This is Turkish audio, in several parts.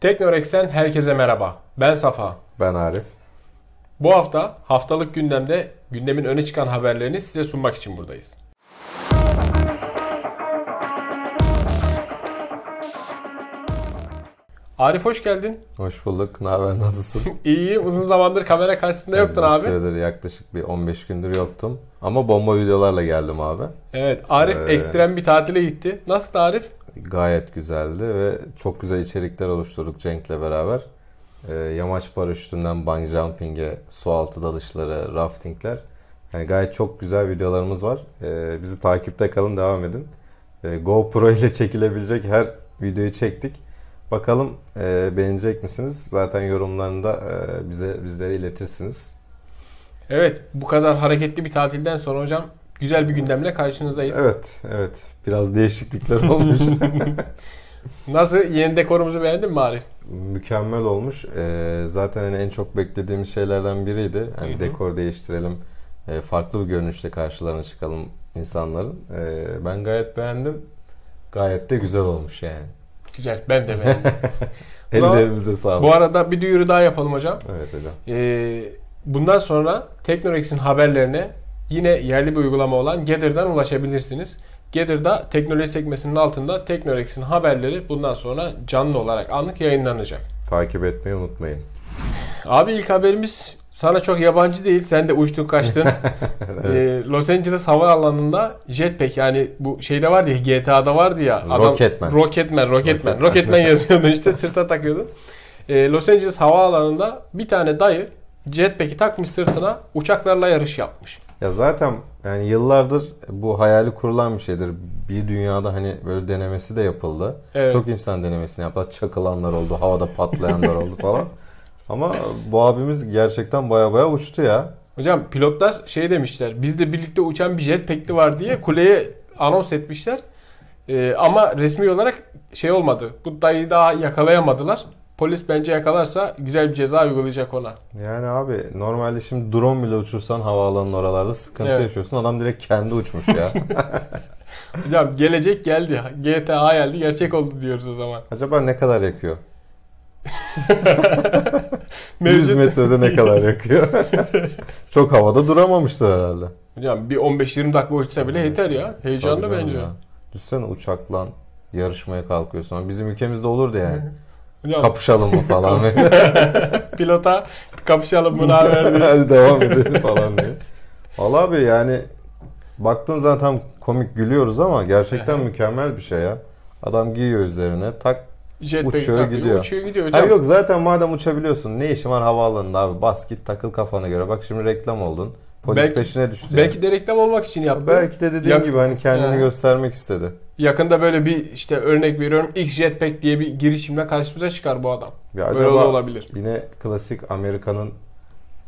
Teknorex'ten herkese merhaba. Ben Safa. Ben Arif. Bu hafta haftalık gündemde gündemin öne çıkan haberlerini size sunmak için buradayız. Arif hoş geldin. Hoş bulduk. Ne haber? Nasılsın? İyiyim. Uzun zamandır kamera karşısında yoktun bir abi. süredir yaklaşık bir 15 gündür yoktum. Ama bomba videolarla geldim abi. Evet. Arif Ee, ekstrem bir tatile gitti. Nasıl Arif? Gayet güzeldi ve çok güzel içerikler oluşturduk Cenk'le beraber. Ee, yamaç paraşütünden bungee jumping'e, su altı dalışları, raftingler. Yani gayet çok güzel videolarımız var. Ee, bizi takipte kalın, devam edin. Ee, GoPro ile çekilebilecek her videoyu çektik. Bakalım e, beğenecek misiniz? Zaten yorumlarında e, bize bizlere iletirsiniz. Evet. Bu kadar hareketli bir tatilden sonra hocam güzel bir gündemle karşınızdayız. Evet, evet. Biraz değişiklikler olmuş. Nasıl? Yeni dekorumuzu beğendin mi Arif? Mükemmel olmuş. Ee, zaten hani en çok beklediğimiz şeylerden biriydi. Hani dekor değiştirelim, e, farklı bir görünüşle karşılarına çıkalım insanların. Ee, ben gayet beğendim. Gayet de güzel olmuş yani. Güzel. Ben de beğendim. Ellerimize sağlık. Bu arada bir duyuru daha yapalım hocam. Evet hocam. Ee, bundan sonra Teknorex'in haberlerine yine yerli bir uygulama olan Gather'dan ulaşabilirsiniz. Gather'da teknoloji sekmesinin altında Teknorex'in haberleri bundan sonra canlı olarak anlık yayınlanacak. Takip etmeyi unutmayın. Abi ilk haberimiz sana çok yabancı değil. Sen de uçtun kaçtın. Ee, Los Angeles Havaalanı'nda jetpack yani bu şeyde vardı ya GTA'da vardı ya. Rocketman. Rocketman. Rocketman. Rocketman. Rocketman yazıyordu işte sırta takıyordun. Ee, Los Angeles Havaalanı'nda bir tane dayı jetpack'i takmış sırtına uçaklarla yarış yapmış. Ya zaten yani yıllardır bu hayali kurulan bir şeydir. Bir dünyada hani böyle denemesi de yapıldı. Evet. Çok insan denemesini yaptı. Çakılanlar oldu, havada patlayanlar oldu falan. Ama bu abimiz gerçekten baya baya uçtu ya. Hocam pilotlar şey demişler. Bizle birlikte uçan bir jetpack'li var diye kuleye anons etmişler. Ee, ama resmi olarak şey olmadı. Bu dayıyı daha yakalayamadılar. Polis bence yakalarsa güzel bir ceza uygulayacak ona. Yani abi normalde şimdi drone bile uçursan havaalanının oralarda sıkıntı Evet. yaşıyorsun. Adam direkt kendi uçmuş ya. Hocam gelecek geldi. GTA geldi. Gerçek oldu diyoruz o zaman. Acaba ne kadar yakıyor? 100 Mevcut- metrede ne kadar yakıyor? Çok havada duramamıştır herhalde. Hocam bir 15-20 dakika uçsa bile yeter ya. Heyecanlı bence. ya. Düşünsene uçakla yarışmaya kalkıyorsun. Bizim ülkemizde olurdu yani. Hocam Kapışalım mı falan. pilota kapışalım haber diye. Hadi devam edelim falan diye. Valla abi yani baktın zaten komik gülüyoruz ama gerçekten mükemmel bir şey ya. Adam giyiyor üzerine tak. Jetpack Uçuyor, takıyor, gidiyor. Uçuyor gidiyor hocam. Hayır yok zaten madem uçabiliyorsun ne işin var havaalanında abi bas git takıl kafana göre. Bak şimdi reklam oldun. Polis Belki- peşine düştü. Belki de reklam olmak için yaptı. Belki de dediğin Yak- gibi hani kendini Aha. göstermek istedi. Yakında böyle bir işte örnek veriyorum X Jetpack diye bir girişimle karşımıza çıkar bu adam. Ya Böyle de olabilir. Yine klasik Amerika'nın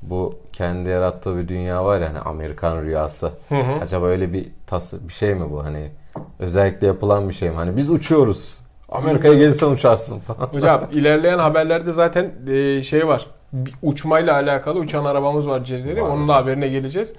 bu kendi yarattığı bir dünya var ya hani Amerikan rüyası. Hı hı. Acaba öyle bir tası bir şey mi bu hani özellikle yapılan bir şey mi? Hani biz uçuyoruz. Amerika'ya gelirsen uçarsın falan. Hocam ilerleyen haberlerde zaten e, şey var. Bir uçmayla alakalı uçan arabamız var Cezeri. Var. Onun da haberine geleceğiz.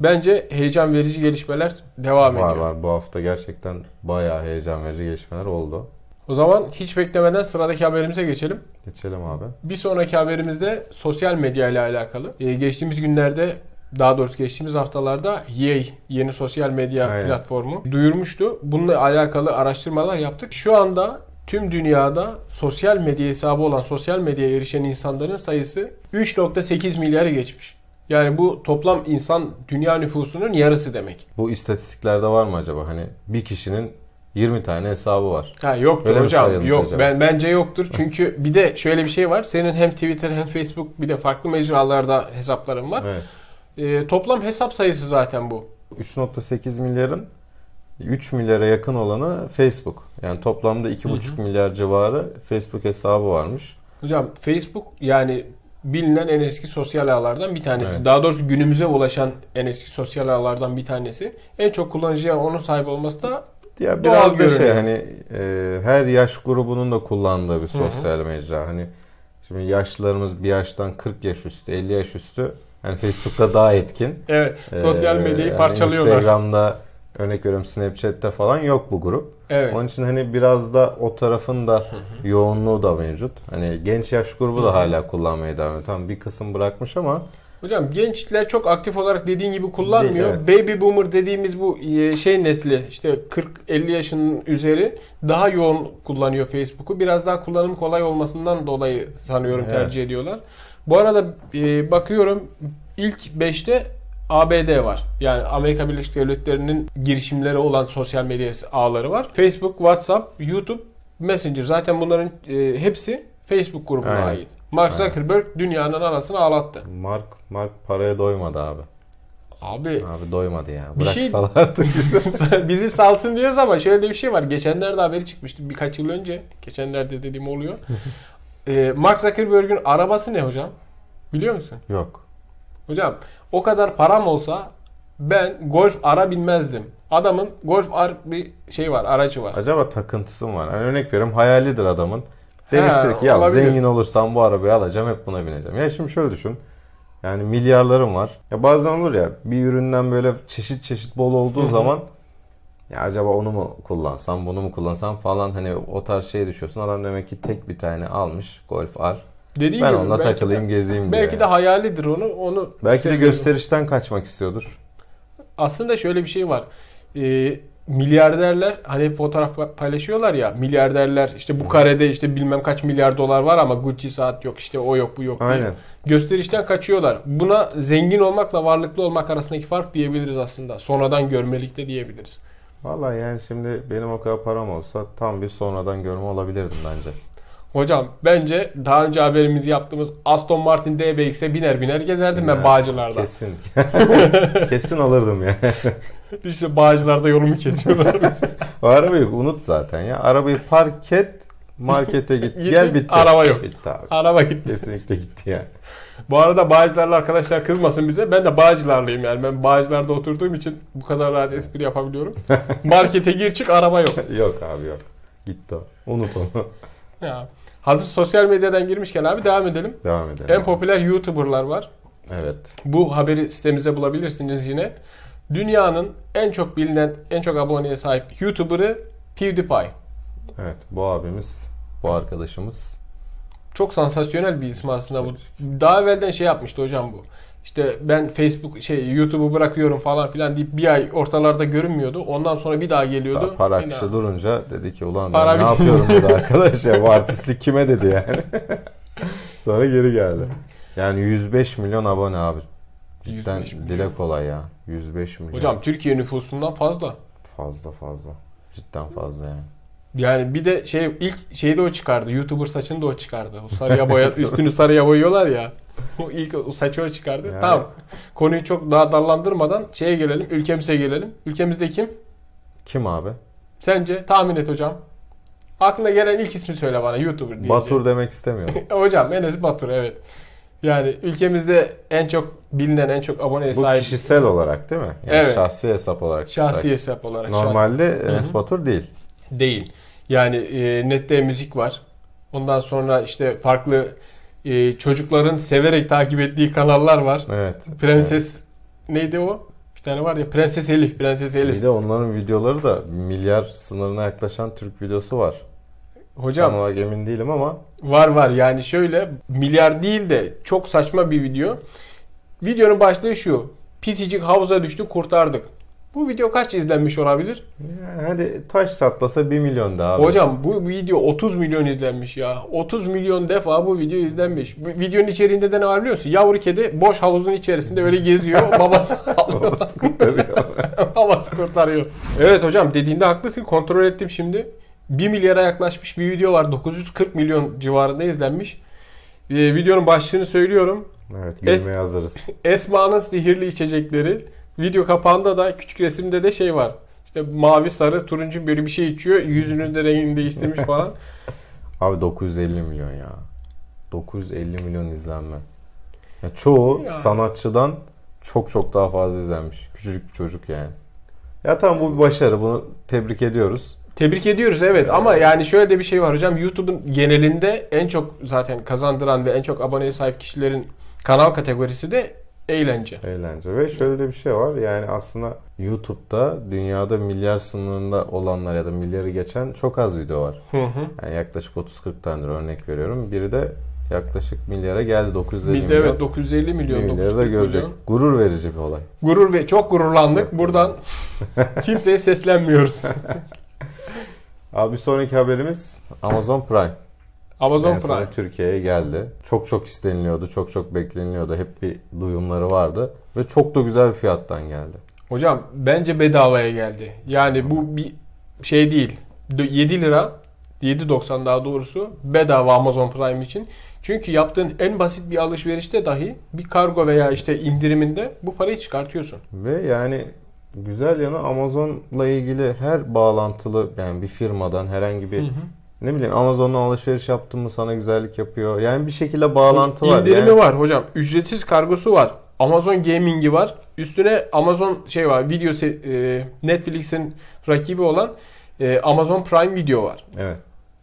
Bence heyecan verici gelişmeler devam var ediyor. var bu hafta gerçekten bayağı heyecan verici gelişmeler oldu. O zaman hiç beklemeden sıradaki haberimize geçelim. Geçelim abi. Bir sonraki haberimizde sosyal medya ile alakalı. Ee, geçtiğimiz günlerde daha doğrusu geçtiğimiz haftalarda Yay yeni sosyal medya Aynen. platformu duyurmuştu. Bununla alakalı araştırmalar yaptık. Şu anda tüm dünyada sosyal medya hesabı olan sosyal medyaya erişen insanların sayısı 3.8 milyarı geçmiş. Yani bu toplam insan dünya nüfusunun yarısı demek. Bu istatistiklerde var mı acaba? Hani bir kişinin 20 tane hesabı var. Ha yoktur Öyle hocam. Yok acaba? ben bence yoktur. Çünkü bir de şöyle bir şey var. Senin hem Twitter hem Facebook bir de farklı mecralarda hesapların var. Evet. Ee, toplam hesap sayısı zaten bu. 3.8 milyarın 3 milyara yakın olanı Facebook. Yani toplamda 2.5 milyar civarı Facebook hesabı varmış. Hocam Facebook yani bilinen en eski sosyal ağlardan bir tanesi. Evet. Daha doğrusu günümüze ulaşan en eski sosyal ağlardan bir tanesi. En çok kullanıcıya onun sahip olması da Ya biraz da şey hani e, her yaş grubunun da kullandığı bir sosyal mecra. Hani şimdi yaşlılarımız bir yaştan 40 yaş üstü, 50 yaş üstü. Hani Facebook'ta daha etkin. evet sosyal Ee, medyayı yani parçalıyorlar. Instagram'da Örnek veriyorum Snapchat'te falan yok bu grup. Evet. Onun için hani biraz da o tarafın da yoğunluğu da mevcut. Hani genç yaş grubu da hala kullanmaya devam ediyor. Tamam bir kısım bırakmış ama Hocam gençler çok aktif olarak dediğin gibi kullanmıyor. Değil, Baby boomer dediğimiz bu e, şey nesli işte 40-50 yaşının üzeri daha yoğun kullanıyor Facebook'u. Biraz daha kullanım kolay olmasından dolayı sanıyorum Evet. tercih ediyorlar. Bu arada e, bakıyorum ilk 5'te ABD var. Yani Amerika Birleşik Devletleri'nin girişimleri olan sosyal medya ağları var. Facebook, WhatsApp, YouTube, Messenger. Zaten bunların e, hepsi Facebook grubuna Aynen. ait. Mark Zuckerberg dünyanın anasını ağlattı. Mark Mark paraya doymadı abi. Abi Abi doymadı ya. Bir şey- Bıraksalar artık. bizi salsın diyoruz ama şöyle de bir şey var. Geçenlerde haberi çıkmıştı birkaç yıl önce. Geçenlerde dediğim oluyor. Ee, Mark Zuckerberg'ün arabası ne hocam? Biliyor musun? Yok. Hocam o kadar param olsa ben Golf R'a binmezdim. Adamın Golf R bir şey var, aracı var. Acaba takıntısı mı var? Hani örnek veriyorum hayalidir adamın. Demiştir ki ya olabilir. zengin olursam bu arabayı alacağım hep buna bineceğim. Ya şimdi şöyle düşün. Yani milyarlarım var. Ya bazen olur ya bir üründen böyle çeşit çeşit bol olduğu zaman ya acaba onu mu kullansam bunu mu kullansam falan hani o tarz şeye düşüyorsun. Adam demek ki tek bir tane almış Golf R. Dediğim Ben gibi onunla takılayım de, gezeyim diye. belki de hayalidir onu. Onu Belki de gösterişten kaçmak istiyordur. Aslında şöyle bir şey var. Ee, milyarderler hani fotoğraf paylaşıyorlar ya milyarderler işte bu karede işte bilmem kaç milyar dolar var ama Gucci saat yok işte o yok bu yok diye. Aynen. Gösterişten kaçıyorlar. Buna zengin olmakla varlıklı olmak arasındaki fark diyebiliriz aslında. Sonradan görmelik de diyebiliriz. Vallahi yani şimdi benim o kadar param olsa tam bir sonradan görme olabilirdim bence. Hocam bence daha önce haberimizi yaptığımız Aston Martin DBX'e biner biner gezerdim ben Yani Bağcılar'da. Kesin. Kesin alırdım ya. İşte Bağcılar'da yolumu kesiyorlar. O arabayı unut zaten ya. Arabayı park et, markete git. Gel bitti. araba yok. Bitti abi. Araba gitti. Kesinlikle gitti ya. Bu arada Bağcılarlı arkadaşlar kızmasın bize. Ben de Bağcılarlıyım yani. Ben Bağcılar'da oturduğum için bu kadar rahat espri yapabiliyorum. Markete gir çık araba yok. yok abi yok. Gitti o. Unut onu. Ya. Hazır sosyal medyadan girmişken abi devam edelim. Devam edelim. En popüler YouTuber'lar var. Evet. Bu haberi sitemizde bulabilirsiniz yine. Dünyanın en çok bilinen, en çok aboneye sahip YouTuber'ı PewDiePie. Evet. Bu abimiz, bu arkadaşımız. Çok sansasyonel bir isim aslında bu. Daha evvelden şey yapmıştı hocam bu. İşte ben Facebook şey YouTube'u bırakıyorum falan filan deyip bir ay ortalarda görünmüyordu. Ondan sonra bir daha geliyordu. Daha para akışı durunca dedi ki ulan Para ben ne yapıyorum burada arkadaş ya bu artistlik kime dedi yani. Sonra geri geldi. Yani 105 milyon abone abi. Cidden 105 milyon. dile kolay ya. 105 milyon. Hocam Türkiye nüfusundan fazla. Fazla fazla. Cidden fazla yani. Yani bir de şey ilk şeyde o çıkardı. YouTuber saçını da o çıkardı. O sarıya boya üstünü sarıya boyuyorlar ya. O ilk o saçı o çıkardı. Yani- Tamam. Konuyu çok daha dallandırmadan şeye gelelim. Ülkemize gelelim. Ülkemizde kim? Kim abi? Sence? Tahmin et hocam. Aklına gelen ilk ismi söyle bana YouTuber deyince. Batur demek istemiyorum. hocam Enes Batur evet. Yani ülkemizde en çok bilinen, en çok aboneye Bu sahip kişisel olarak değil mi? Yani Evet. şahsi hesap olarak. şahsi hesap olarak. şahsi- Normalde Enes hı. Batur değil. Değil. Yani e, nette müzik var. Ondan sonra işte farklı e, çocukların severek takip ettiği kanallar var. Evet. Prenses neydi o? Bir tane var ya Prenses Elif, Prenses Evet. Elif. Bir de onların videoları da milyar sınırına yaklaşan Türk videosu var. Hocam Tam olarak emin değilim ama var var yani şöyle milyar değil de çok saçma bir video. Videonun başlığı şu. Pisicik havuza düştü kurtardık. Bu video kaç izlenmiş olabilir? yani hadi taş çatlasa 1 milyon da abi. Hocam bu video 30 milyon izlenmiş ya. 30 milyon defa bu video izlenmiş. Bu videonun içeriğinde de ne var biliyor musun? Yavru kedi boş havuzun içerisinde öyle geziyor. Babası alıyor. Babası kurtarıyor. Babası kurtarıyor. Evet hocam dediğinde haklısın. Kontrol ettim şimdi. 1 milyara yaklaşmış bir video var. 940 milyon civarında izlenmiş. Ee, videonun başlığını söylüyorum. evet gülmeye hazırız. Esma'nın sihirli içecekleri. Video kapağında da küçük resimde de şey var. İşte mavi, sarı, turuncu böyle bir şey içiyor. Yüzünün de rengini değiştirmiş falan. Abi 950 milyon ya. 950 milyon izlenme. Ya çoğu Ya. sanatçıdan çok çok daha fazla izlenmiş. Küçücük bir çocuk yani. Ya tamam bu bir başarı. Bunu tebrik ediyoruz. Tebrik ediyoruz evet ama yani şöyle de bir şey var hocam YouTube'un genelinde en çok zaten kazandıran ve en çok aboneye sahip kişilerin kanal kategorisi de Eğlence. Eğlence. Ve şöyle de bir şey var. Yani aslında YouTube'da dünyada milyar sınırında olanlar ya da milyarı geçen çok az video var. Hı hı. Yani yaklaşık 30-40 tanedir örnek veriyorum. Biri de yaklaşık milyara geldi 950 Bir de milyon. evet 950 milyon, milyarı da 940 görecek. milyon. Gurur verici bir olay. Gurur ve çok gururlandık. Buradan kimseye seslenmiyoruz. Abi bir sonraki haberimiz Amazon Prime. Amazon en Prime. Türkiye'ye geldi. Çok çok isteniliyordu, çok çok bekleniliyordu. Hep bir duyumları vardı ve çok da güzel bir fiyattan geldi. Hocam bence bedavaya geldi. Yani bu bir şey değil. 7 lira 7.90 daha doğrusu bedava Amazon Prime için. Çünkü yaptığın en basit bir alışverişte dahi bir kargo veya işte indiriminde bu parayı çıkartıyorsun. Ve yani güzel yanı Amazon'la ilgili her bağlantılı yani bir firmadan herhangi bir ne bileyim Amazon'dan alışveriş yaptın mı sana güzellik yapıyor. Yani bir şekilde bağlantı var. İndirimi Yani var hocam. Ücretsiz kargosu var. Amazon Gaming'i var. Üstüne Amazon şey var. Video e, Netflix'in rakibi olan e, Amazon Prime Video var. Evet.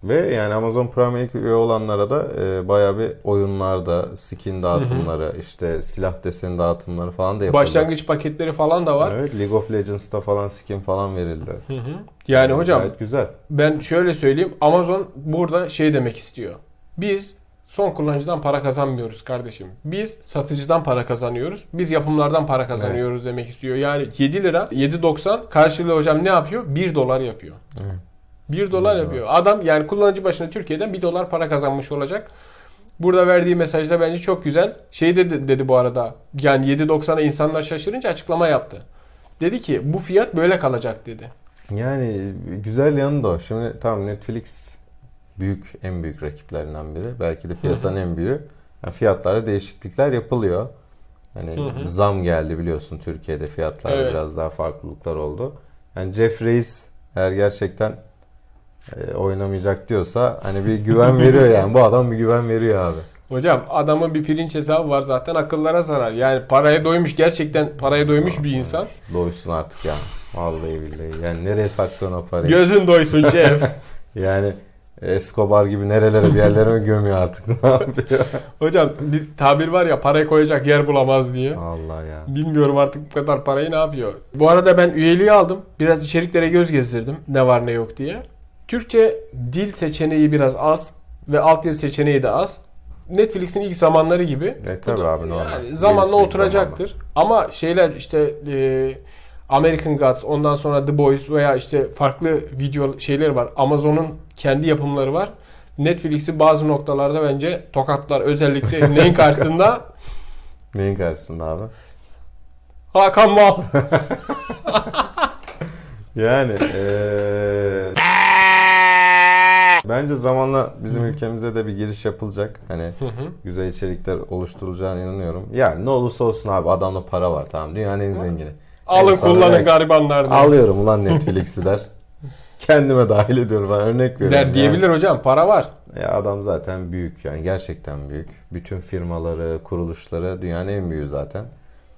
Ve yani Amazon Prime ilk üye olanlara da e, bayağı bir oyunlarda skin dağıtımları, işte silah deseni dağıtımları falan da yapıldı. Başlangıç paketleri falan da var. Evet, League of Legends'ta falan skin falan verildi. Hı hı. Yani hocam Gayet güzel. ben şöyle söyleyeyim. Amazon burada şey demek istiyor. Biz son kullanıcıdan para kazanmıyoruz kardeşim. Biz satıcıdan para kazanıyoruz. Biz yapımlardan para kazanıyoruz demek istiyor. Yani 7 lira 7.90 karşılığı hocam ne yapıyor? 1 dolar yapıyor. Evet. 1 dolar yapıyor. Adam yani kullanıcı başına Türkiye'den 1 dolar para kazanmış olacak. Burada verdiği mesaj da bence çok güzel. Şey dedi, dedi bu arada. Yani 7.90'a insanlar şaşırınca açıklama yaptı. Dedi ki bu fiyat böyle kalacak dedi. Yani güzel yanı da o. Şimdi tamam Netflix büyük, en büyük rakiplerinden biri. Belki de piyasanın en büyüğü. Yani fiyatlarda değişiklikler yapılıyor. Hani Hı hı. zam geldi biliyorsun Türkiye'de fiyatlarda Evet. biraz daha farklılıklar oldu. Yani Jeff Reis eğer gerçekten e, oynamayacak diyorsa hani bir güven veriyor yani. Bu adam bir güven veriyor abi. Hocam adamın bir pirinç hesabı var zaten akıllara zarar. Yani paraya doymuş gerçekten paraya doymuş bir insan. Doysun artık ya. Vallahi billahi. Yani nereye saklıyorsun o parayı? Gözün doysun Jeff. Yani Escobar gibi nerelere bir yerlere mi gömüyor artık ne yapıyor? Hocam bir tabir var ya parayı koyacak yer bulamaz diye. Allah ya. Bilmiyorum artık bu kadar parayı ne yapıyor. Bu arada ben üyeliği aldım. Biraz içeriklere göz gezdirdim. Ne var ne yok diye. Türkçe dil seçeneği biraz az ve altyazı seçeneği de az. Netflix'in ilk zamanları gibi. E, tabii da- abi, normal. Yani zamanla Gelişecek oturacaktır. Ama şeyler işte e, American Gods, ondan sonra The Boys veya işte farklı video şeyler var. Amazon'un kendi yapımları var. Netflix'i bazı noktalarda bence tokatlar. Özellikle neyin karşısında? Neyin karşısında abi? Hakan Mal. Yani eee, bence zamanla bizim ülkemize de bir giriş yapılacak. Hani güzel içerikler oluşturulacağına inanıyorum. Yani ne olursa olsun abi adamda para var tamam dünyanın en zengini. Alın İnsanlar kullanın belki- garibanlar diye. Alıyorum ulan Netflix'i der. Kendime dahil ediyorum ben örnek veriyorum. Der diyebilir hocam para var. Ya adam zaten büyük yani gerçekten büyük. Bütün firmaları, kuruluşları dünyanın en büyüğü zaten.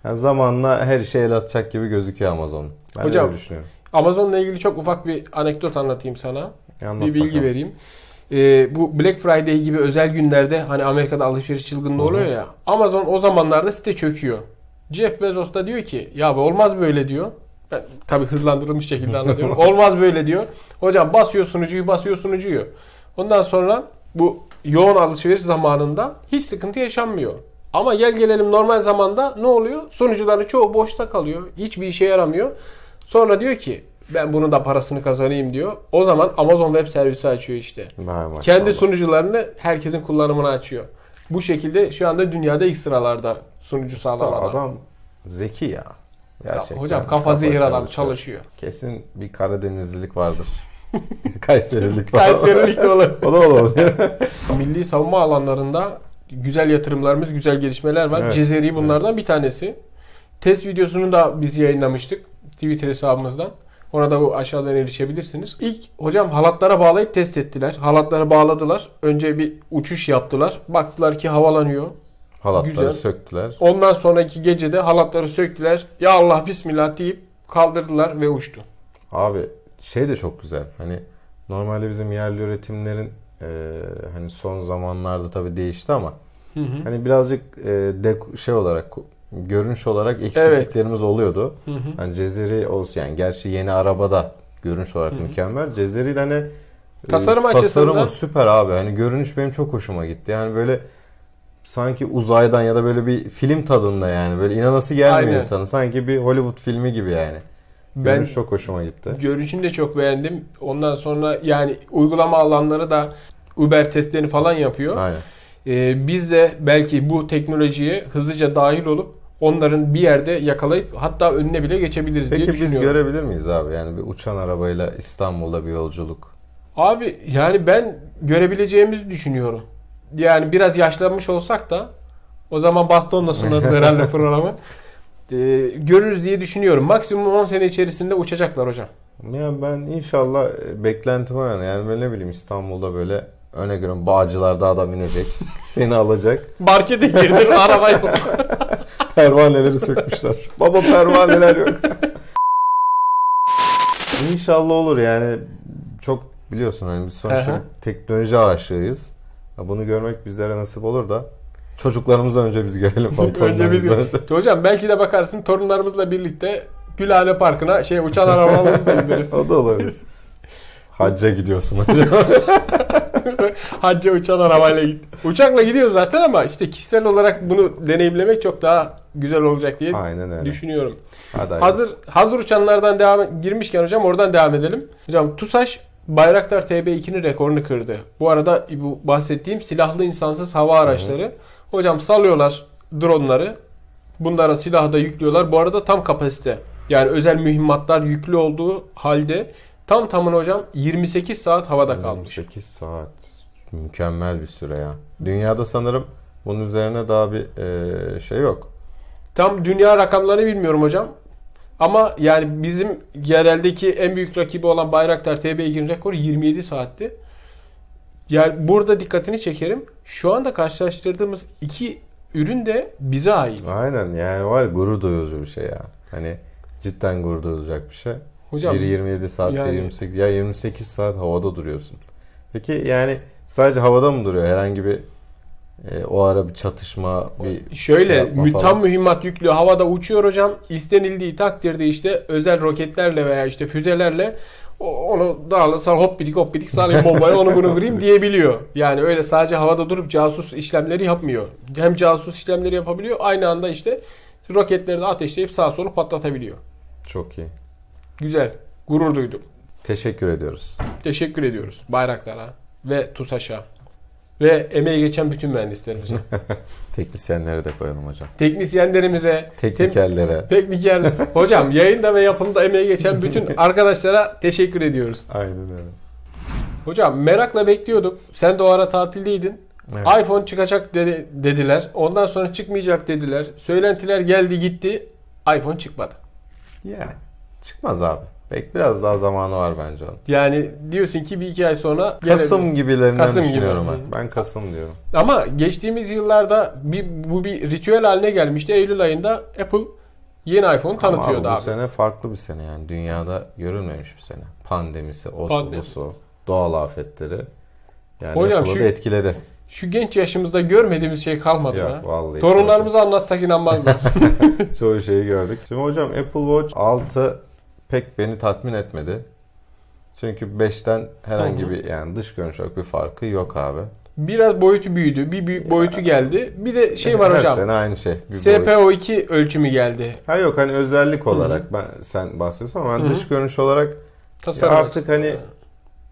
Yani zamanla her işe el atacak gibi gözüküyor Amazon. Ben Hocam, öyle düşünüyorum. Amazon'la ilgili çok ufak bir anekdot anlatayım sana. Anlat bir bilgi bakalım. vereyim. Ee, bu Black Friday gibi özel günlerde hani Amerika'da alışveriş çılgınlığı oluyor ya. Amazon o zamanlarda site çöküyor. Jeff Bezos da diyor ki ya bu olmaz böyle diyor. Ben tabii hızlandırılmış şekilde anlatıyorum. olmaz böyle diyor. Hocam basıyor sunucuyu basıyor sunucuyu. Ondan sonra bu yoğun alışveriş zamanında hiç sıkıntı yaşanmıyor. Ama gel gelelim normal zamanda ne oluyor? Sunucuların çoğu boşta kalıyor. Hiçbir işe yaramıyor. Sonra diyor ki ben bunun da parasını kazanayım diyor. O zaman Amazon Web Servisi açıyor işte. Vay maşallah. Kendi sunucularını herkesin kullanımına açıyor. Bu şekilde şu anda dünyada ilk sıralarda sunucu sağlamada. Adam zeki ya. Gerçekten. Hocam kafa zehir adam çalışıyor. çalışıyor. Kesin bir Karadenizlilik vardır. Kayserilik var. Kayserilik de olur. o da olabilir. Milli savunma alanlarında güzel yatırımlarımız, güzel gelişmeler var. Evet. Cezeri bunlardan bir tanesi. Test videosunu da biz yayınlamıştık Twitter hesabımızdan. Ona da bu aşağıdan erişebilirsiniz. İlk hocam halatlara bağlayıp test ettiler. Halatlara bağladılar. Önce bir uçuş yaptılar. Baktılar ki havalanıyor. Halatları Güzel. söktüler. Ondan sonraki gecede halatları söktüler. Ya Allah bismillah deyip kaldırdılar ve uçtu. Abi şey de çok güzel. Hani normalde bizim yerli üretimlerin e, hani son zamanlarda tabii değişti ama hani birazcık e, dek- şey olarak görünüş olarak eksikliklerimiz oluyordu. Hı hı. Hani Cezeri olsun yani gerçi yeni arabada görünüş olarak Hı hı. mükemmel. Cezeri hani e, Tasarım tasarımı açısından- süper abi. Hani görünüş benim çok hoşuma gitti. Yani böyle sanki uzaydan ya da böyle bir film tadında yani. Böyle inanası gelmiyor Aynen. insanın. Sanki bir Hollywood filmi gibi yani. Ben Görünüş çok hoşuma gitti. görünüşünü de çok beğendim. Ondan sonra yani uygulama alanları da Uber testlerini falan yapıyor. Aynen. Ee, biz de belki bu teknolojiye hızlıca dahil olup onların bir yerde yakalayıp hatta önüne bile geçebiliriz diye Peki biz düşünüyorum. görebilir miyiz abi? Yani bir uçan arabayla İstanbul'da bir yolculuk. Abi yani ben görebileceğimizi düşünüyorum. Yani biraz yaşlanmış olsak da o zaman bastonla sunarız herhalde programı. Ee, görürüz diye düşünüyorum. Maksimum 10 sene içerisinde uçacaklar hocam. Yani ben inşallah e, beklentim o yani. Yani ben ne bileyim İstanbul'da böyle öne göre Bağcılar'da adam inecek. seni alacak. Markete girdin araba yok. Pervaneleri sökmüşler. Baba pervaneler yok. İnşallah olur yani. Çok biliyorsun hani biz sonuçta teknoloji aşığıyız. Ya Bunu görmek bizlere nasip olur da çocuklarımızdan önce biz görelim. Önce biz. Hocam belki de bakarsın torunlarımızla birlikte Gülhane Parkı'na şey uçan arabalarımızla gideriz. o da olabilir. Hacca gidiyorsun hocam. Hacca uçan arabayla git. Uçakla gidiyoruz zaten ama işte kişisel olarak bunu deneyimlemek çok daha güzel olacak diye Aynen öyle. düşünüyorum. Hadi Hazır hazır uçanlardan devam girmişken hocam oradan devam edelim. Hocam TUSAŞ Bayraktar TB2'nin rekorunu kırdı. Bu arada bu bahsettiğim silahlı insansız hava araçları. Hocam salıyorlar dronları. Bunlara silahı da yüklüyorlar. Bu arada tam kapasite. Yani özel mühimmatlar yüklü olduğu halde tam tamına hocam 28 saat havada kalmış. 8 saat. Mükemmel bir süre ya. Dünyada sanırım bunun üzerine daha bir e, şey yok. Tam dünya rakamlarını bilmiyorum hocam. Ama yani bizim yereldeki en büyük rakibi olan Bayraktar TB2'nin rekoru 27 saatti. Yani burada dikkatini çekerim. Şu anda karşılaştırdığımız iki ürün de bize ait. Aynen yani var gurur duyucu bir şey ya. Hani cidden gurur duyulacak bir şey. Hocam Biri 27 saat, biri yani- 28. Ya 28 saat havada duruyorsun. Peki yani sadece havada mı duruyor? Herhangi bir e, o ara bir çatışma, bir şöyle şey tam mühimmat yüklü havada uçuyor hocam. İstenildiği takdirde işte özel roketlerle veya işte füzelerle onu dağılırsa hop bidik hop bidik salayım bombayı onu bunu vurayım diyebiliyor. Yani öyle sadece havada durup casus işlemleri yapmıyor. Hem casus işlemleri yapabiliyor aynı anda işte roketleri de ateşleyip sağa sola patlatabiliyor. Çok iyi. Güzel. Gurur duydum. Teşekkür ediyoruz. Teşekkür ediyoruz Bayraktar'a ve TUSAŞ'a ve emeği geçen bütün mühendislerimize. Teknisyenlere de koyalım hocam. Teknisyenlerimize, Teknikerlere. Tekniker. Hocam yayında ve yapımda emeği geçen bütün arkadaşlara teşekkür ediyoruz. Aynen öyle. Hocam merakla bekliyorduk. Sen de o ara tatildeydin. Evet. iPhone çıkacak dedi, dediler. Ondan sonra çıkmayacak dediler. Söylentiler geldi gitti. iPhone çıkmadı. Yani çıkmaz abi. Pek biraz daha zamanı var bence onun. Yani diyorsun ki bir iki ay sonra Kasım gelebilir. gibilerinden Kasım gibi. düşünüyorum Hı. ben. Ben Kasım diyorum. Ama geçtiğimiz yıllarda bir, bu bir ritüel haline gelmişti. Eylül ayında Apple yeni iPhone tanıtıyordu abi, abi. bu sene farklı bir sene yani. Dünyada görülmemiş bir sene. Pandemisi, osu, Pandemisi. busu, doğal afetleri. Yani Hocam Apple'ı şu- da etkiledi. Şu genç yaşımızda görmediğimiz şey kalmadı Yok ha. vallahi. Torunlarımıza anlatsak inanmazlar. Çoğu şeyi gördük. Şimdi hocam Apple Watch 6 pek beni tatmin etmedi. Çünkü 5'ten herhangi Hı hı. bir yani dış görünüş olarak bir farkı yok abi. Biraz boyutu büyüdü. Bir büyük boyutu geldi. Bir de şey var Her hocam. sene aynı şey. Bir boyut. SPO2 ölçümü geldi. Ha yok hani özellik olarak ben sen bahsediyorsun ama ben hı. dış görünüş olarak Tasarım artık hani-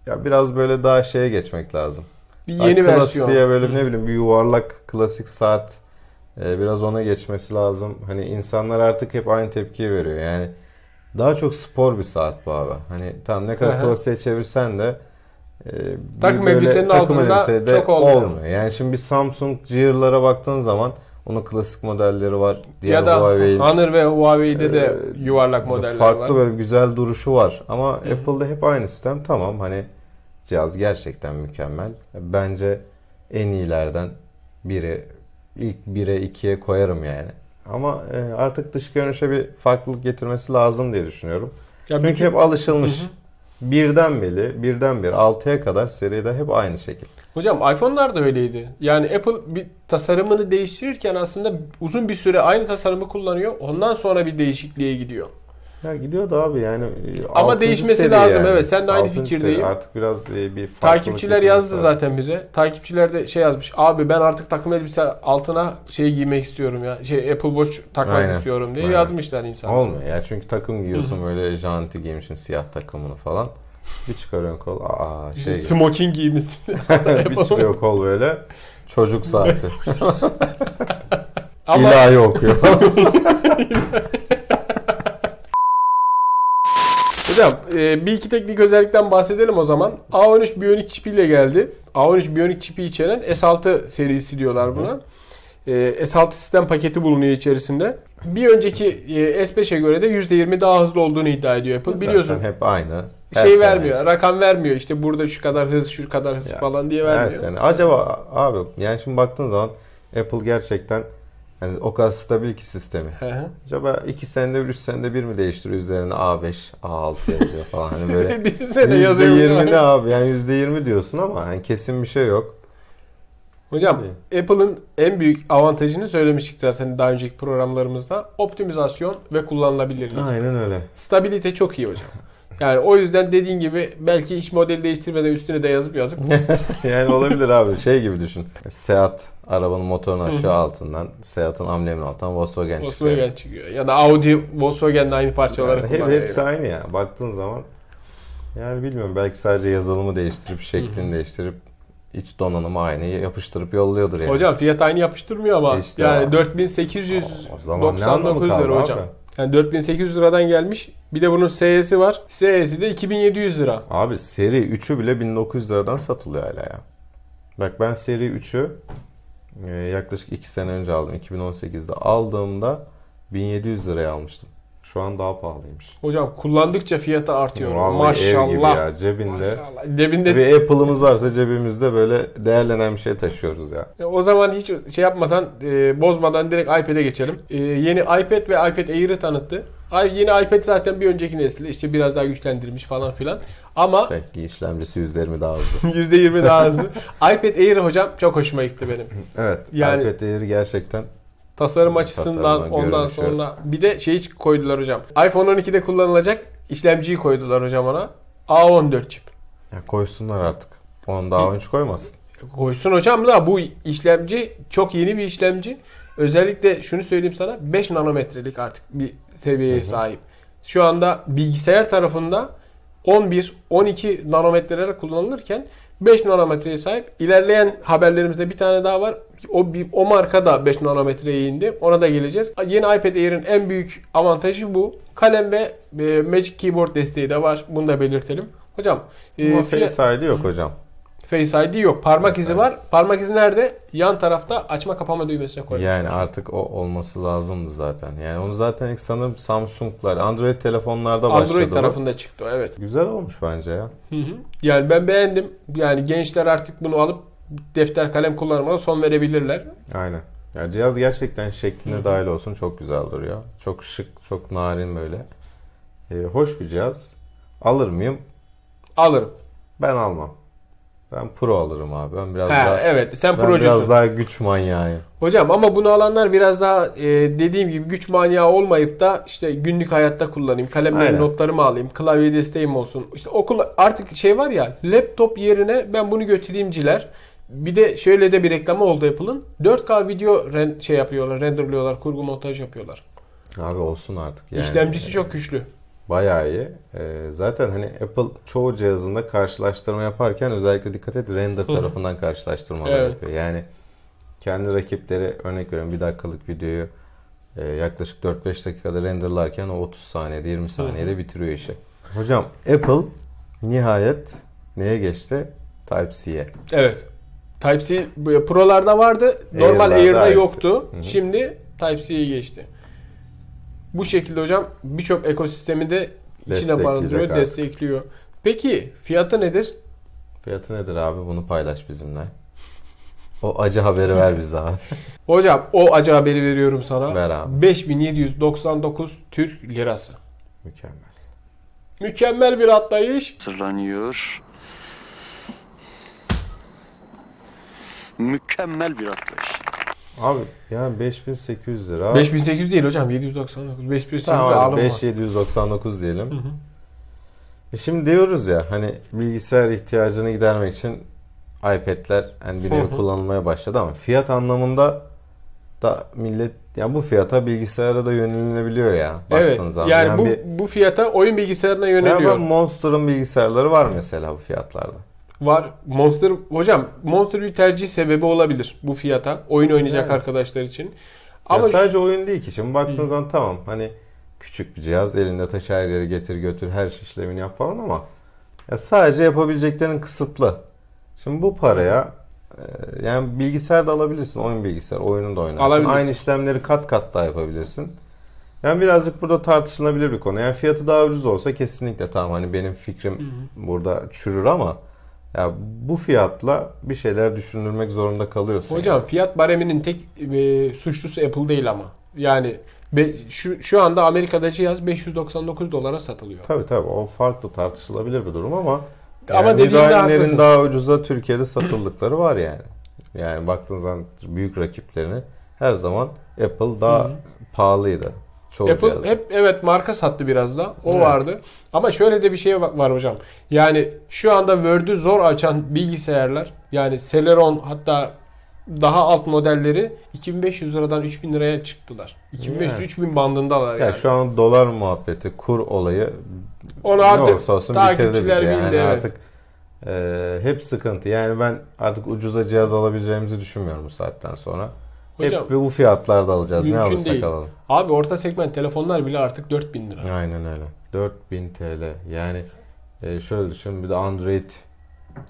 ya biraz böyle daha şeye geçmek lazım. bir yeni klasiğe versiyon. böyle Hı. ne bileyim bir yuvarlak klasik saat e, biraz ona geçmesi lazım. Hani insanlar artık hep aynı tepkiyi veriyor. Yani daha çok spor bir saat bu abi. Hani tam ne kadar klasiğe çevirsen de e, Takım elbisenin takım altında çok olmuyor. Yani şimdi bir Samsung Gear'lara baktığın zaman onun klasik modelleri var. Diğer ya da Huawei'in Honor ve Huawei'de de Ee, yuvarlak modeller farklı var. böyle güzel duruşu var. Ama hı. Apple'da hep aynı sistem. Tamam hani cihaz gerçekten mükemmel. Bence en iyilerden biri. ilk 1'e 2'ye koyarım yani. Ama e, artık dış görünüşe bir farklılık getirmesi lazım diye düşünüyorum. Ya Çünkü bütün- hep alışılmış. Hı hı. birden beri, birden beri 6'ya kadar seride hep aynı şekil. Hocam iPhone'lar da öyleydi. Yani Apple bir tasarımını değiştirirken aslında uzun bir süre aynı tasarımı kullanıyor. Ondan sonra bir değişikliğe gidiyor. Ya gidiyordu abi yani. Ama altıncı değişmesi seri lazım, evet. Sen de aynı Altıncı fikirdeyim. seri. Artık biraz e, bir Takipçiler yazdı lazım. zaten bize. Takipçiler de şey yazmış. Abi ben artık takım elbise altına şey giymek istiyorum ya. Şey Apple Watch takmak Aynen. istiyorum diye Aynen. yazmışlar insanlar. Olmuyor ya çünkü takım giyiyorsun böyle janti giymişsin siyah takımını falan. Bir çıkarıyorsun kol. Aa şey. Smoking giymişsin. bir çıkıyor kol böyle. Çocuk saati. Ama İlahi okuyor. Hocam e, bir iki teknik özellikten bahsedelim o zaman. A13 Bionic çipiyle geldi. A13 Bionic çipi içeren S6 serisi diyorlar buna. E, S6 sistem paketi bulunuyor içerisinde. Bir önceki e, S5'e göre de %20 daha hızlı olduğunu iddia ediyor Apple. Biliyorsun Zaten hep aynı. Her şey sene vermiyor. işte. Rakam vermiyor. İşte burada şu kadar hız, şu kadar hız Ya, falan diye Her vermiyor. sene. Acaba abi yani şimdi baktığın zaman Apple gerçekten yani o kadar stabil ki sistemi. Hı hı. Acaba 2 senede 3 senede bir mi değiştiriyor üzerine A5, A6 yazıyor falan hani böyle. Düşünsene yazıyor. %20 ne abi yani %20 diyorsun ama yani kesin bir şey yok. Hocam Apple'ın en büyük avantajını söylemiştik zaten daha önceki programlarımızda. Optimizasyon ve kullanılabilirlik. Aynen öyle. Stabilite çok iyi hocam. Yani o yüzden dediğin gibi belki hiç model değiştirmeden üstüne de yazıp yazıp yani olabilir abi şey gibi düşün. Seat arabanın motorunu açıyor altından. Seat'ın ambleminin altından Volkswagen, çıkıyor. Volkswagen çıkıyor. Ya da Audi Volkswagen'le aynı parçaları Yani hep, kullanıyor. hepsi aynı ya. Baktığın zaman yani bilmiyorum belki sadece yazılımı değiştirip şeklini değiştirip iç donanımı aynı yapıştırıp yolluyordur yani. Hocam fiyat aynı yapıştırmıyor ama İşte yani ama. 4899 lira hocam. abi? Yani 4800 liradan gelmiş. Bir de bunun SE'si var. SE'si de 2700 lira. Abi seri 3'ü bile 1900 liradan satılıyor hala ya. Bak ben seri 3'ü e, yaklaşık 2 sene önce aldım. 2018'de aldığımda 1700 liraya almıştım. Şu an daha pahalıymış. Hocam kullandıkça fiyatı artıyor. Vallahi ev gibi Maşallah. ya cebinde. Maşallah. Cebinde Bir Apple'ımız varsa cebimizde böyle değerlenen bir şey taşıyoruz ya. E, O zaman hiç şey yapmadan, e, bozmadan direkt iPad'e geçelim. E, yeni iPad ve iPad Air'ı tanıttı. Ay- Yeni iPad zaten bir önceki nesli. işte biraz daha güçlendirilmiş falan filan. Ama Peki işlemcisi %20 daha hızlı. %20 daha hızlı. iPad Air hocam çok hoşuma gitti benim. Evet. Yani- iPad Air gerçekten Tasarım açısından Tasarımdan, ondan görünüşü. sonra bir de şey koydular hocam. iPhone 12'de kullanılacak işlemciyi koydular hocam ona. A14 çip. ya koysunlar artık. Onu daha önce koymasın. Koysun hocam da bu işlemci çok yeni bir işlemci. Özellikle şunu söyleyeyim sana 5 nanometrelik artık bir seviyeye sahip. Şu anda bilgisayar tarafında 11 12 nanometrelere kullanılırken 5 nanometreye sahip. İlerleyen haberlerimizde bir tane daha var. O bir, o marka da 5 nanometreye indi. Ona da geleceğiz. Yeni iPad Air'in en büyük avantajı bu. Kalem ve e, Magic Keyboard desteği de var. Bunu da belirtelim. Hocam e, Face ID yok hocam. Face ID yok. Parmak izi var. Parmak izi nerede? Yan tarafta açma kapama düğmesine koymuş. Yani artık o olması lazımdı zaten. Yani onu zaten ilk sanırım Samsung'lar, Android telefonlarda başladı. Android bu. tarafında çıktı o evet. Güzel olmuş bence ya. Hı hı. Yani ben beğendim. Yani gençler artık bunu alıp defter kalem kullanımına son verebilirler. Aynen. Ya cihaz gerçekten şekline dahil olsun çok güzel duruyor. Çok şık, çok narin böyle. Ee, hoş bir cihaz. Alır mıyım? Alırım. Ben almam. Ben Pro alırım abi. Ben biraz Ha, daha evet sen ben procusun. biraz daha güç manyağıyım. Hocam ama bunu alanlar biraz daha e, dediğim gibi güç manyağı olmayıp da işte günlük hayatta kullanayım. Kalemleri Aynen. notlarımı alayım. Klavye desteğim olsun. İşte okul artık şey var ya laptop yerine ben bunu götüreyimciler. Bir de şöyle de bir reklamı oldu Apple'ın. 4K video ren- şey yapıyorlar, renderlıyorlar, kurgu montaj yapıyorlar. Abi olsun artık. Yani, İşlemcisi çok güçlü. Bayağı iyi. Ee, zaten hani Apple çoğu cihazında karşılaştırma yaparken özellikle dikkat et render hı. tarafından karşılaştırmalar Evet. yapıyor. Yani kendi rakipleri örnek veriyorum bir dakikalık videoyu e, yaklaşık 4-5 dakikada renderlarken o 30 saniyede 20 saniyede bitiriyor işi. Hocam Apple nihayet neye geçti? Type-C'ye. Evet. Type-C Pro'larda vardı. Normal Air'larda Air'da yoktu. Hı hı. Şimdi Type-C'ye geçti. Bu şekilde hocam birçok ekosistemi de içine barındırıyor, artık. destekliyor. Peki fiyatı nedir? Fiyatı nedir abi? Bunu paylaş bizimle. O acı haberi ver bize abi. Hocam o acı haberi veriyorum sana. Ver abi. 5799 Türk lirası. Mükemmel. Mükemmel bir atlayış. hazırlanıyor. Mükemmel bir atlayış. Abi yani 5800 lira. 5800 değil hocam 799. 5800 Tamam alım hadi var. 5799 diyelim. E şimdi diyoruz ya hani bilgisayar ihtiyacını gidermek için iPad'ler hani bir Hı nevi hı. kullanılmaya başladı ama fiyat anlamında da millet ya bu fiyata bilgisayara da yönelilebiliyor ya. Evet. zaman. Yani, bu bir- bu fiyata oyun bilgisayarına Ya yöneliyor. ben Monster'ın bilgisayarları var mesela bu fiyatlarda. Var. Monster hocam Monster bir tercih sebebi olabilir bu fiyata. Oyun oynayacak Yani. arkadaşlar için. Ama Ama sadece oyun değil ki. Şimdi baktığın zaman tamam hani küçük bir cihaz elinde taşı her yere getir götür her işlemini yap falan ama ya sadece yapabileceklerin kısıtlı. Şimdi bu paraya e, yani bilgisayar da alabilirsin. Oyun bilgisayar. Oyunu da oynarsın. Aynı işlemleri kat kat daha yapabilirsin. Yani birazcık burada tartışılabilir bir konu. Yani fiyatı daha ucuz olsa kesinlikle tamam hani benim fikrim burada çürür ama ya bu fiyatla bir şeyler düşündürmek zorunda kalıyorsun. hocam fiyat bareminin tek e, suçlusu Apple değil ama. Yani be- şu şu anda Amerika'da cihaz 599 dolara satılıyor. Tabii tabii o farklı tartışılabilir bir durum ama Ama yani müdahalelerin daha ucuza Türkiye'de satıldıkları var yani. Yani baktığın zaman büyük rakiplerini her zaman Apple daha pahalıydı. Apple cihazda. hep evet marka sattı biraz da. O Evet. vardı. Ama şöyle de bir şey var hocam. Yani şu anda Word'ü zor açan bilgisayarlar yani Celeron hatta daha alt modelleri 2500 liradan 3000 liraya çıktılar. 2500-3000 bandındalar Ya yani. şu an dolar muhabbeti, kur olayı Onu ne artık olursa olsun bitirdi bizi. Yani bildi evet. artık e, hep sıkıntı. Yani ben artık ucuza cihaz alabileceğimizi düşünmüyorum bu saatten sonra. Hocam, hep bu fiyatlarda alacağız. Ne alırsak değil. alalım. Abi orta segment telefonlar bile artık 4000 lira. Aynen öyle. 4000 TL. Yani e, şöyle düşün bir de Android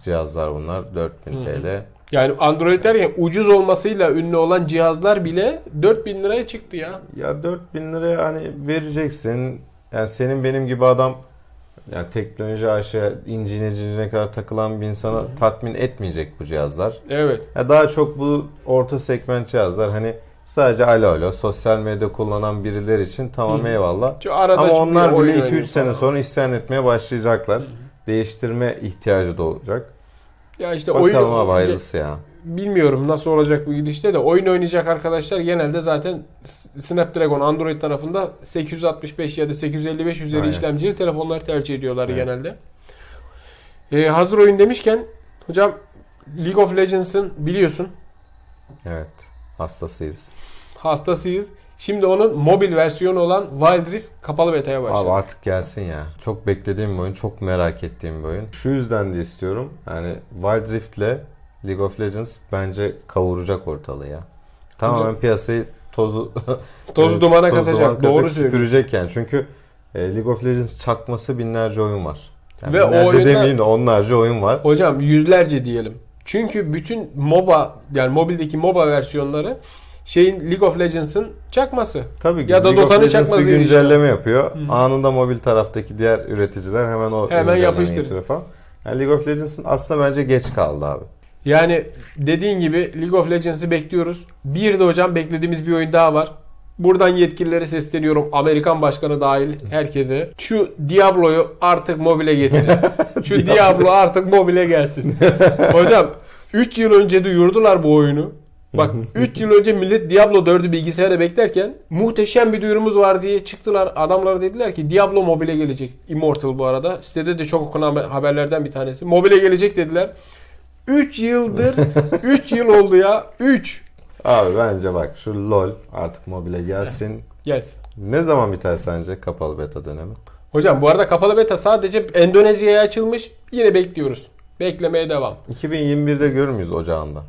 cihazlar bunlar 4000 Hı hı. TL. Yani Android derken ucuz olmasıyla ünlü olan cihazlar bile 4000 liraya çıktı ya. Ya 4000 liraya hani vereceksin. Yani senin benim gibi adam yani teknoloji aşağı incine cincine kadar takılan bir insana tatmin etmeyecek bu cihazlar. Evet. Ya daha çok bu orta segment cihazlar hani sadece alo alo sosyal medya kullanan biriler için tamam Hı. eyvallah. Şu arada Ama onlar bile 2-3 oynuyor sene sonra isyan etmeye başlayacaklar. Değiştirme ihtiyacı da olacak. Ya işte Bakalım oyun abi hayırlısı ya. Bilmiyorum nasıl olacak bu gidişte de oyun oynayacak arkadaşlar genelde zaten Snapdragon Android tarafında 865 ya da 855 üzeri Aynen. işlemcili telefonları tercih ediyorlar Evet. genelde. Ee, hazır oyun demişken hocam League of Legends'ın biliyorsun Evet. Hastasıyız. hastasıyız. Şimdi onun mobil versiyonu olan Wild Rift kapalı beta'ya başladı. Abi artık gelsin ya. Çok beklediğim bir oyun. Çok merak ettiğim bir oyun. Şu yüzden de istiyorum. Yani Wild Rift'le League of Legends bence kavuracak ortalığı ya. Tamamen Hocam- piyasayı tozu Toz dumana toz katacak. duman Doğru katacak, süpürecek yani. Çünkü e, League of Legends çakması binlerce oyun var. Yani Ve o binlerce oyunlar- demeyeyim de onlarca oyun var. Hocam yüzlerce diyelim. Çünkü bütün MOBA yani mobildeki MOBA versiyonları şeyin League of Legends'ın çakması. Tabii ki. Ya da League Dota'nın çakması bir gibi güncelleme yapıyor. Anında mobil taraftaki diğer üreticiler hemen o Hemen güncellemeyi yapıştır. getiriyor falan. Yani League of Legends'ın aslında bence geç kaldı abi. Yani dediğin gibi League of Legends'ı bekliyoruz. Bir de hocam beklediğimiz bir oyun daha var. Buradan yetkililere sesleniyorum. Amerikan başkanı dahil herkese. Şu Diablo'yu artık mobile getirin. Şu Diablo artık mobile gelsin. hocam 3 yıl önce duyurdular bu oyunu. Bak 3 yıl önce millet Diablo 4'ü bilgisayara beklerken muhteşem bir duyurumuz var diye çıktılar. Adamlar dediler ki Diablo mobile gelecek. Immortal bu arada. Sitede de çok okunan haberlerden bir tanesi. Mobile gelecek dediler. 3 yıldır 3 yıl oldu ya. 3. Abi bence bak şu LoL artık mobile gelsin. Yes. Ne zaman biter sence kapalı beta dönemi? Hocam bu arada kapalı beta sadece Endonezya'ya açılmış. Yine bekliyoruz. Beklemeye devam. 2021'de görür müyüz ocağında?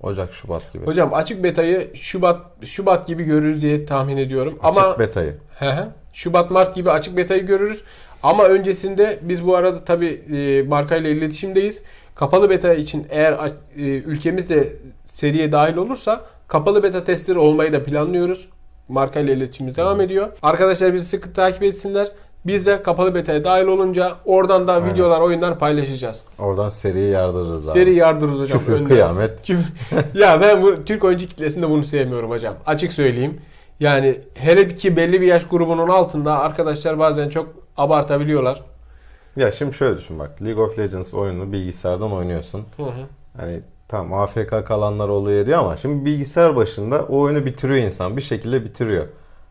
Ocak, Şubat gibi. Hocam açık betayı Şubat Şubat gibi görürüz diye tahmin ediyorum. Açık Ama betayı. Hı hı. Şubat Mart gibi açık betayı görürüz. Ama öncesinde biz bu arada tabi e, markayla iletişimdeyiz. Kapalı beta için eğer e, ülkemiz de seriye dahil olursa kapalı beta testleri olmayı da planlıyoruz. Markayla iletişimimiz devam ediyor. Arkadaşlar bizi sıkı takip etsinler. Biz de kapalı beta'ya dahil olunca oradan da Aynen. videolar, oyunlar paylaşacağız. Oradan seriyi yardırırız abi. Seri yardırırız hocam. Küfür, önden. kıyamet. Küfür- ya ben bu Türk oyuncu kitlesinde bunu sevmiyorum hocam. Açık söyleyeyim. Yani hele ki belli bir yaş grubunun altında arkadaşlar bazen çok abartabiliyorlar. Ya şimdi şöyle düşün bak. League of Legends oyununu bilgisayardan oynuyorsun. Hı hı. Hani tamam AFK kalanlar oluyor diyor ama şimdi bilgisayar başında o oyunu bitiriyor insan. Bir şekilde bitiriyor.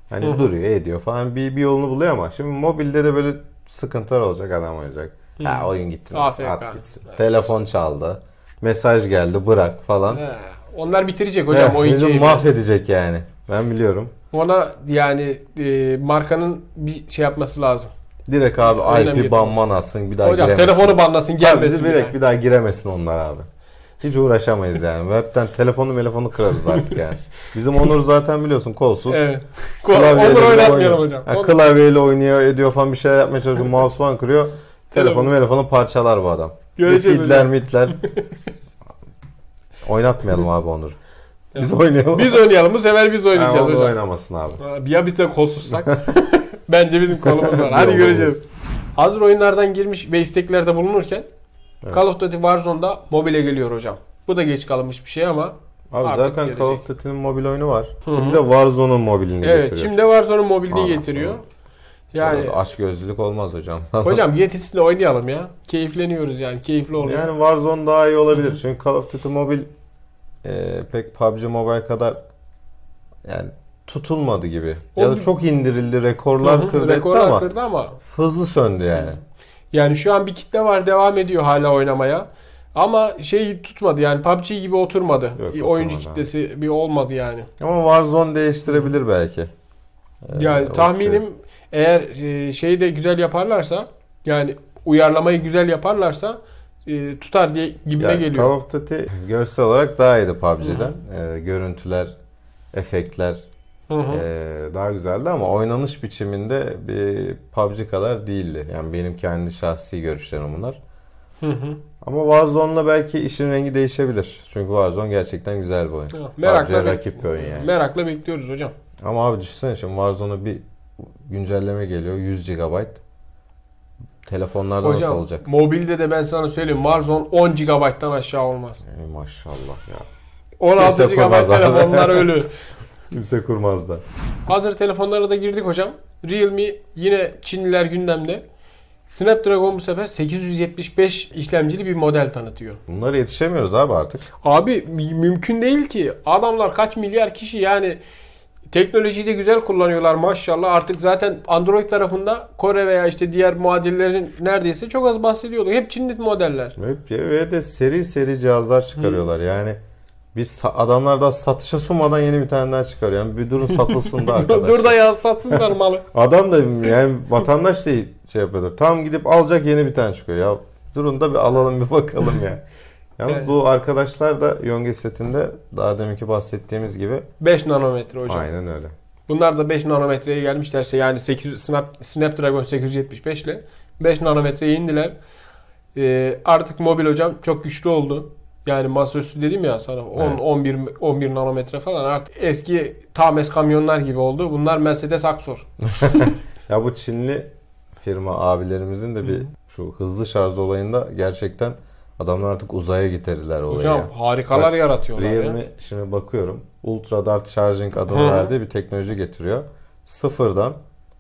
Hani Hı hı. duruyor ediyor falan bir, bir yolunu buluyor ama şimdi mobilde de böyle sıkıntılar olacak adam oynayacak. Ha oyun gitti. nasıl? At gitsin. Telefon çaldı. Mesaj geldi bırak falan. He, Onlar bitirecek hocam Eh, oyun keyfini. mahvedecek yani. Ben biliyorum. Ona yani e, markanın bir şey yapması lazım. Direkt abi Önem IP banman atsın bir daha Hocam giremesin. telefonu banlasın Tabii, gelmesin. bir direkt daha. bir daha giremesin onlar abi. Hiç uğraşamayız yani. Webten telefonu telefonu kırarız artık yani. Bizim Onur zaten biliyorsun kolsuz. Evet. Klavyeyle Onu bile oynatmayalım oynuyor. hocam. Onu- klavyeyle oynuyor, ediyor falan bir şeyler yapmaya çalışıyor. Mouse falan kırıyor. Telefonu Telefon. telefonu parçalar bu adam. Göreceğiz fidler hocam. mitler. Oynatmayalım abi Onur. Biz oynayalım. Biz oynayalım. Bu sefer biz oynayacağız Onur hocam. oynamasın abi. Abi Ya biz de kolsuzsak. Bence bizim kolumuz var. Hadi göreceğiz. Hazır oyunlardan girmiş ve isteklerde bulunurken Evet. Call of Duty Warzone'da mobile geliyor hocam. Bu da geç kalınmış bir şey ama Abi Artık zaten gelecek. Call of Duty'nin mobil oyunu var. Hı hı. Şimdi de Warzone'un mobilini evet getiriyor. şimdi Warzone'un mobilini Ondan getiriyor. sonra- Yani aç gözlülük olmaz hocam. hocam getirsin de oynayalım ya. Keyifleniyoruz yani. Keyifli oluyor. Yani Warzone daha iyi olabilir. Hı hı. Çünkü Call of Duty Mobile e, pek PUBG Mobile kadar yani tutulmadı gibi. O ya da çok indirildi, rekorlar hı, kırdı rekorlar ama kırdı ama hızlı söndü yani. yani şu an bir kitle var devam ediyor hala oynamaya. Ama şey tutmadı yani PUBG gibi oturmadı. Yok, Oyuncu oturmadı kitlesi bir olmadı yani. Ama Warzone değiştirebilir belki. E, Yani tahminim şey. eğer e, şeyi de güzel yaparlarsa yani uyarlamayı güzel yaparlarsa e, tutar diye gibime Yani geliyor. Call of Duty görsel olarak daha iyiydi PUBG'den. E, görüntüler, efektler Hı hı. e, daha güzeldi ama oynanış biçiminde bir PUBG kadar değildi. Yani benim kendi şahsi görüşlerim bunlar. Hı hı. Ama Warzone'la belki işin rengi değişebilir. Çünkü Warzone gerçekten güzel bir oyun. Ya, Merakla, rakip bir oyun yani. merakla bekliyoruz hocam. Ama abi düşünsene şimdi Warzone'a bir güncelleme geliyor 100 GB. Telefonlarda nasıl Hocam olacak? mobilde de ben sana söyleyeyim Warzone 10 GB'dan aşağı olmaz. Ey maşallah ya. 16 Kimse GB telefonlar ölü. Kimse kurmaz da. Hazır telefonlara da girdik hocam. Realme yine Çinliler gündemde. Snapdragon bu sefer 875 işlemcili bir model tanıtıyor. Bunlara yetişemiyoruz abi artık. Abi mü- mümkün değil ki. Adamlar kaç milyar kişi yani teknolojiyi de güzel kullanıyorlar maşallah. Artık zaten Android tarafında Kore veya işte diğer muadillerin neredeyse çok az bahsediyordu. Hep Çinli modeller. Ve, ve de seri seri cihazlar çıkarıyorlar. Yani biz adamlar da satışa sunmadan yeni bir tane daha çıkarıyor. Yani bir durun satılsın da arkadaş. Dur da ya satsınlar malı. Adam da yani vatandaş da şey yapıyordur. Tam gidip alacak yeni bir tane çıkıyor. Ya durun da bir alalım bir bakalım ya. Yalnız Evet. bu arkadaşlar da Yonge setinde daha deminki bahsettiğimiz gibi 5 nanometre hocam. aynen öyle. Bunlar da 5 nanometreye gelmişlerse yani 800, Snap, Snapdragon 875 ile 5 nanometreye indiler. Ee, artık mobil hocam çok güçlü oldu. Yani masaüstü dedim ya sana 10 Evet. 11 11 nanometre falan artık eski Tames kamyonlar gibi oldu. Bunlar Mercedes Aksor. Ya bu Çinli firma abilerimizin de bir şu hızlı şarj olayında gerçekten adamlar artık uzaya getirdiler olayı. Hocam ya. harikalar Bak, yaratıyorlar ya. Realme şimdi bakıyorum. Ultra Dart Charging adını Hı. verdiği bir teknoloji getiriyor. Sıfırdan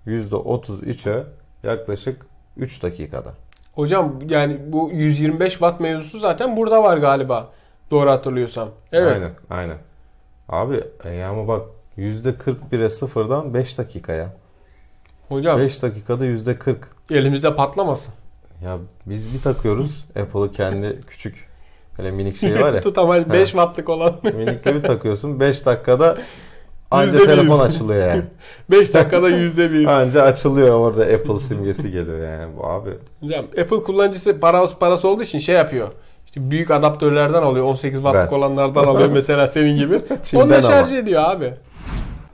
%33'e yaklaşık 3 dakikada. Hocam yani bu 125 watt mevzusu zaten burada var galiba. Doğru hatırlıyorsam. Evet. Aynen, aynen. Abi e, ama bak %41'e sıfırdan 5 dakikaya. Hocam 5 dakikada %40. elimizde patlamasın. Ya biz bir takıyoruz. Apple'ı kendi küçük böyle minik şey var ya. Tutamal 5 wattlık olan. minikle bir takıyorsun. 5 dakikada anca telefon açılıyor yani. 5 dakikada %1. Anca açılıyor orada Apple simgesi geliyor yani. Bu abi Hocam Apple kullanıcısı para, parası olduğu için şey yapıyor. İşte büyük adaptörlerden alıyor. 18 wattlık Ben. olanlardan alıyor mesela senin gibi. Onunla şarj ama. ediyor abi.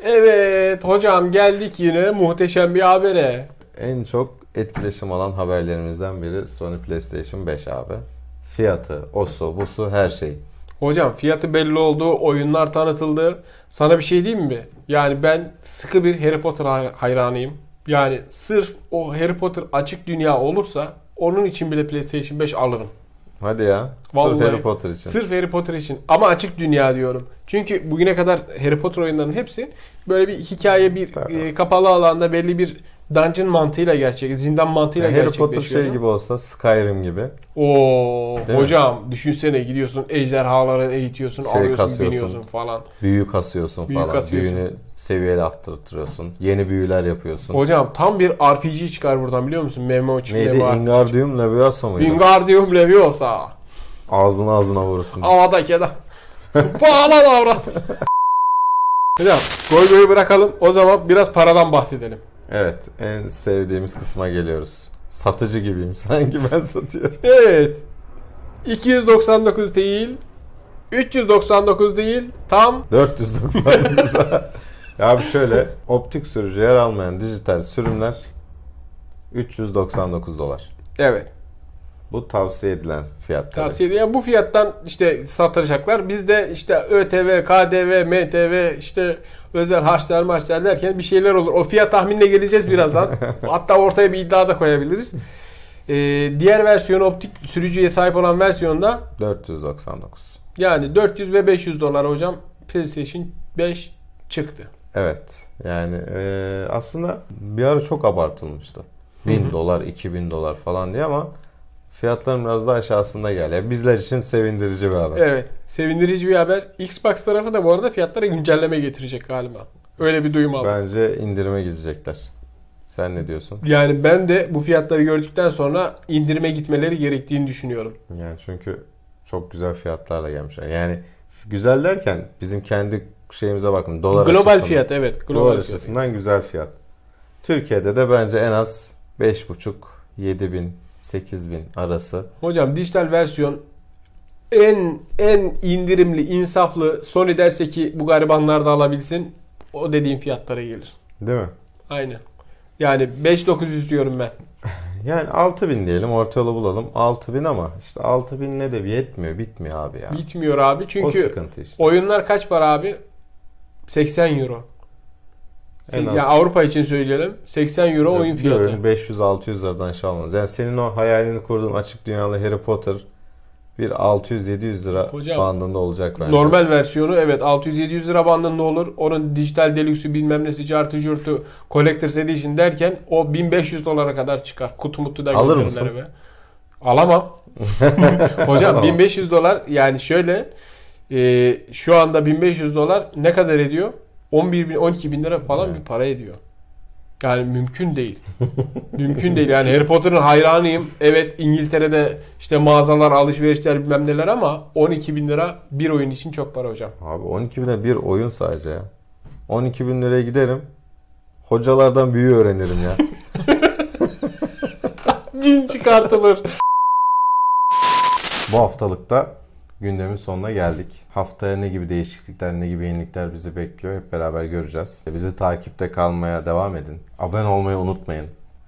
Evet hocam geldik yine muhteşem bir habere. en çok etkileşim alan haberlerimizden biri Sony PlayStation 5 abi. Fiyatı, osu, busu her şey. Hocam fiyatı belli oldu, oyunlar tanıtıldı. Sana bir şey diyeyim mi? Yani ben sıkı bir Harry Potter hay- hayranıyım. Yani sırf o Harry Potter açık dünya olursa onun için bile PlayStation 5 alırım. Hadi ya. Vallahi. Sırf Harry Potter için. Sırf Harry Potter için ama açık dünya diyorum. Çünkü bugüne kadar Harry Potter oyunlarının hepsi böyle bir hikaye bir Tabii. e, kapalı alanda belli bir dungeon mantığıyla gerçek, zindan mantığıyla Yani Harry. Potter şey gibi olsa Skyrim gibi. Oo Değil mi? hocam düşünsene gidiyorsun ejderhaları eğitiyorsun, Şey alıyorsun, kasıyorsun. biniyorsun falan. Büyü kasıyorsun Büyü falan. kasıyorsun. Büyünü seviyeli arttırtıyorsun. Yeni büyüler yapıyorsun. Hocam tam bir RPG çıkar buradan biliyor musun? MMO çıkar. Neydi? Ingardium Leviosa mıydı? Wingardium Leviosa. Ağzına ağzına vurursun. Havadaki adam. Bağla davran. Hocam goy goyu bırakalım. O zaman biraz paradan bahsedelim. Evet. En sevdiğimiz kısma geliyoruz. Satıcı gibiyim. Sanki ben satıyorum. Evet. 299 değil. 399 değil. Tam 499. ya bir şöyle optik sürücü yer almayan dijital sürümler 399 dolar. evet. Bu tavsiye edilen fiyat. tabii. Tavsiye ediyorum. Bu fiyattan işte satacaklar. Biz de işte ÖTV, KDV, MTV, işte özel harçlar marşlar derken bir şeyler olur. O fiyat tahminine geleceğiz birazdan. Hatta ortaya bir iddia da koyabiliriz. Ee, diğer versiyon optik sürücüye sahip olan versiyonda 499. yani 400 ve 500 dolar hocam PlayStation 5 çıktı. Evet. Yani eee, aslında bir ara çok abartılmıştı. 1000 dolar, 2000 dolar falan diye ama fiyatların biraz daha aşağısında geldi. Yani bizler için sevindirici bir haber. Evet. Sevindirici bir haber. Xbox tarafı da bu arada fiyatlara güncelleme getirecek galiba. Öyle bir duyum aldım. Bence indirime gidecekler. Sen ne diyorsun? Yani ben de bu fiyatları gördükten sonra indirime gitmeleri gerektiğini düşünüyorum. Yani çünkü çok güzel fiyatlarla gelmişler. Yani güzel derken bizim kendi şeyimize bakın. Dolar global açısından- fiyat evet. Global Dolar fiyat. açısından güzel fiyat. Türkiye'de de bence en az 5,5 7 bin 8 bin arası. Hocam dijital versiyon en en indirimli, insaflı Sony derse ki bu garibanlar da alabilsin o dediğim fiyatlara gelir. Değil mi? Aynen. Yani 5900 diyorum ben. Yani 6000 diyelim orta yolu bulalım. 6000 ama işte 6000 ne de yetmiyor bitmiyor abi ya. Bitmiyor abi o çünkü sıkıntı işte. oyunlar kaç para abi? 80 euro. En az. Yani Avrupa için söyleyelim. 80 euro oyun fiyatı. oyun 500-600 liradan şey olmaz. Yani senin o hayalini kurduğun açık dünyalı Harry Potter bir 600-700 lira Hocam, bandında olacak bence. Normal versiyonu evet 600-700 lira bandında olur. Onun dijital deluxe'ü bilmem nesi cartı curtu collector's edition derken o 1500 dolara kadar çıkar. Kutu mutlu da Alır mısın? eve. Alamam. Hocam Alamam. 1500 dolar yani şöyle e, şu anda 1500 dolar ne kadar ediyor? 11 bin 12 bin lira falan Evet. bir para ediyor. Yani mümkün değil. mümkün değil. Yani Harry Potter'ın hayranıyım. Evet İngiltere'de işte mağazalar, alışverişler bilmem neler ama 12 bin lira bir oyun için çok para hocam. Abi 12 bin lira bir oyun sadece ya. 12 bin liraya giderim. Hocalardan büyü öğrenirim ya. Cin çıkartılır. Bu haftalıkta gündemin sonuna geldik. Haftaya ne gibi değişiklikler, ne gibi yenilikler bizi bekliyor hep beraber göreceğiz. Bizi takipte kalmaya devam edin. Abone olmayı unutmayın.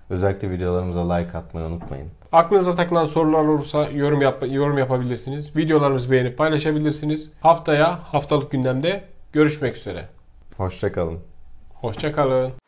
Özellikle videolarımıza like atmayı unutmayın. Aklınıza takılan sorular olursa yorum yap yorum yapabilirsiniz. Videolarımızı beğenip paylaşabilirsiniz. Haftaya haftalık gündemde görüşmek üzere. Hoşçakalın. Hoşçakalın.